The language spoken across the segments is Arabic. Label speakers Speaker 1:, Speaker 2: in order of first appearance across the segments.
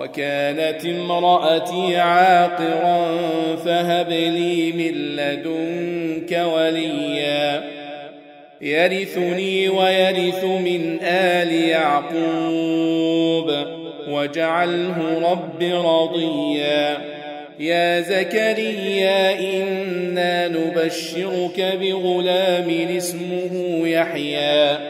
Speaker 1: وكانت امرأتي عاقرا فهب لي من لدنك وليا. يرثني ويرث من آل يعقوب. واجعله رب رضيا. يا زكريا إنا نبشرك بغلام اسمه يحيى.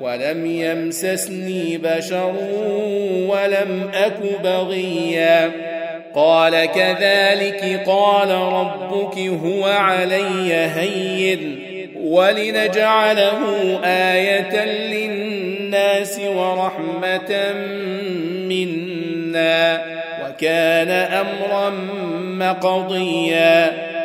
Speaker 1: ولم يمسسني بشر ولم أك بغيا. قال كذلك قال ربك هو علي هين. ولنجعله آية للناس ورحمة منا. وكان أمرا مقضيا.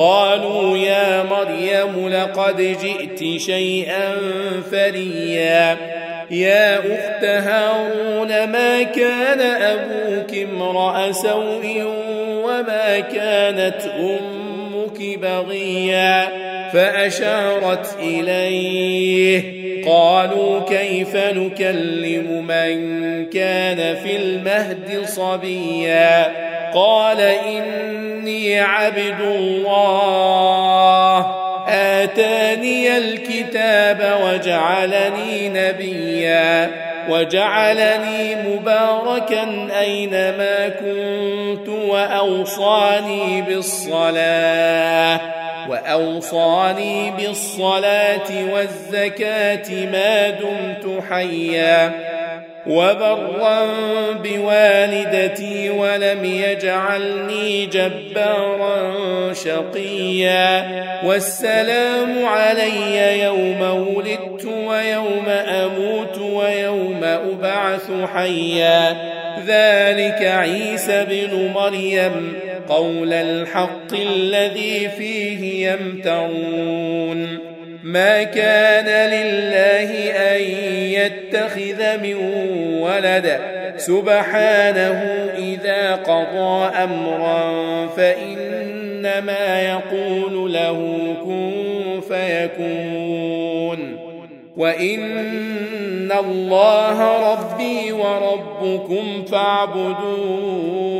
Speaker 1: قالوا يا مريم لقد جئت شيئا فريا. يا أخت هارون ما كان أبوك امرأ سوء وما كانت أم بغيا؟ فأشارت إليه قالوا كيف نكلم من كان في المهد صبيا؟ قال إني عبد الله. آتاني الكتاب وجعلني نبيا. وجعلني مباركا أينما كنت وأوصاني بالصلاة. وأوصاني بالصلاة والزكاة ما دمت حيا. وبرا بوالدتي ولم يجعلني جبارا شقيا. والسلام علي يوم ولدت ويوم أموت ويوم أبعث حيا. ذلك عيسى بن مريم قول الحق الذي فيه يمترون. ما كان لله أن يتخذ من ولد. سبحانه إذا قضى أمرا فإنما يقول له كن فيكون. وإن الله ربي وربكم فاعبدوه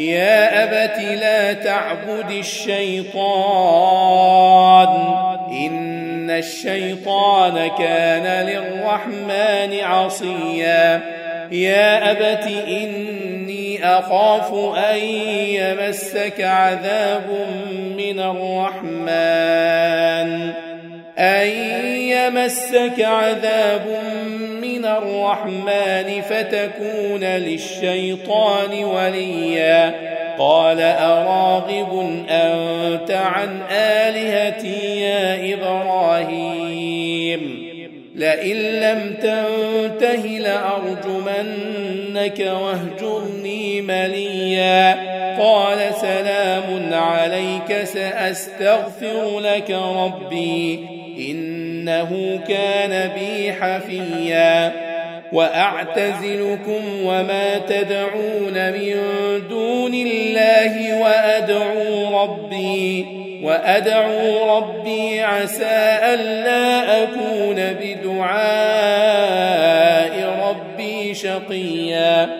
Speaker 1: يا أبت لا تعبد الشيطان. إن الشيطان كان للرحمن عصيا. يا أبت إني أخاف أن يمسك عذاب من الرحمن. أن يمسك عذاب من الرحمن فتكون للشيطان وليا. قال أراغب أنت عن آلهتي يا إبراهيم؟ لئن لم تنته لأرجمنك واهجرني مليا. قال سلام عليك سأستغفر لك ربي. إنه كان بي حفيا. وأعتزلكم وما تدعون من دون الله وأدعو ربي. وأدعو ربي عسى ألا أكون بدعاء ربي شقيا.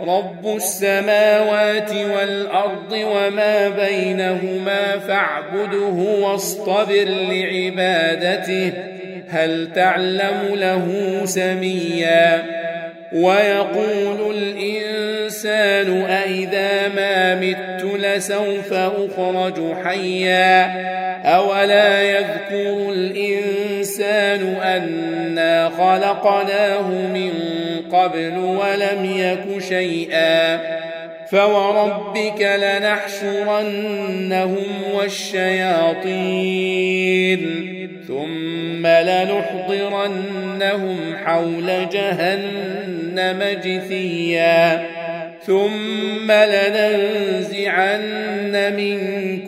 Speaker 1: رب السماوات والارض وما بينهما فاعبده واصطبر لعبادته هل تعلم له سميا؟ ويقول الانسان أإذا ما مت لسوف اخرج حيا اولا يذكر الانسان أنا خلقناه من قبل ولم يك شيئا فوربك لنحشرنهم والشياطين ثم لنحضرنهم حول جهنم جثيا ثم لننزعن من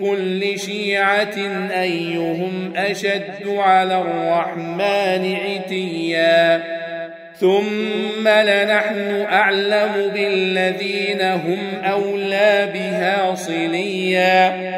Speaker 1: كل شيعة أيهم أشد على الرحمن عتيا. ثم لنحن أعلم بالذين هم أولى بها صليا.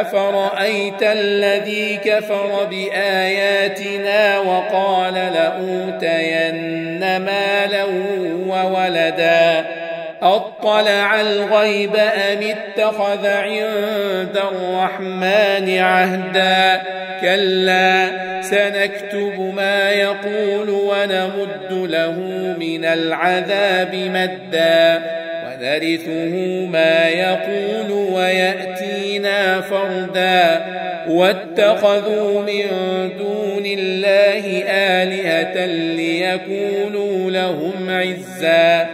Speaker 1: افرايت الذي كفر باياتنا وقال لاوتين مالا وولدا اطلع الغيب ام اتخذ عند الرحمن عهدا كلا سنكتب ما يقول ونمد له من العذاب مدا ونرثه ما يقول ويأتينا فردا. واتخذوا من دون الله آلهة ليكونوا لهم عزا.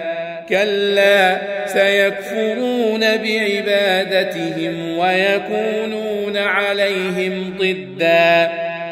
Speaker 1: كلا سيكفرون بعبادتهم ويكونون عليهم ضدا.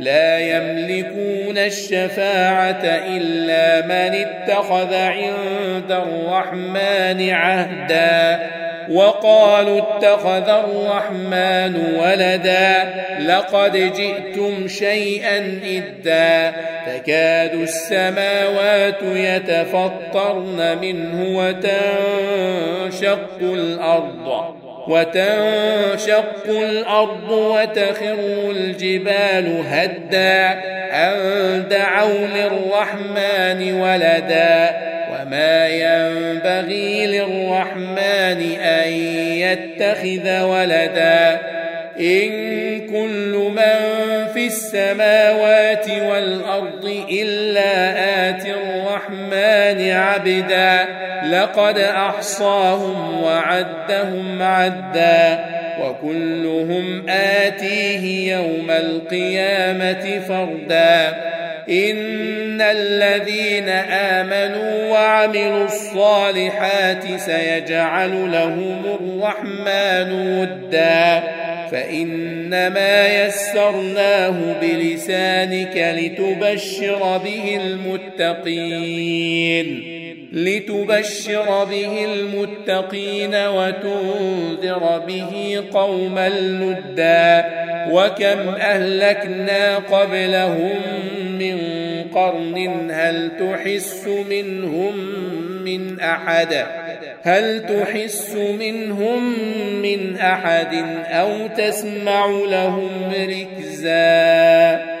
Speaker 1: لا يملكون الشفاعة إلا من اتخذ عند الرحمن عهدا وقالوا اتخذ الرحمن ولدا لقد جئتم شيئا إدا تكاد السماوات يتفطرن منه وتنشق الأرض وتنشق الأرض وتخر الجبال هدا أن دعوا للرحمن ولدا وما ينبغي للرحمن أن يتخذ ولدا إن كل من في السماوات لقد أحصاهم وعدهم عدا وكلهم آتيه يوم القيامة فردا. إن الذين آمنوا وعملوا الصالحات سيجعل لهم الرحمن ودا. فإنما يسرناه بلسانك لتبشر به المتقين. لتبشر به المتقين وتنذر به قوما لدا وكم أهلكنا قبلهم من قرن هل تحس منهم من أحد؟ هل تحس منهم من أحد أو تسمع لهم ركزا؟